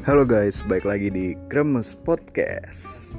Halo guys, balik lagi di Kremes Podcast.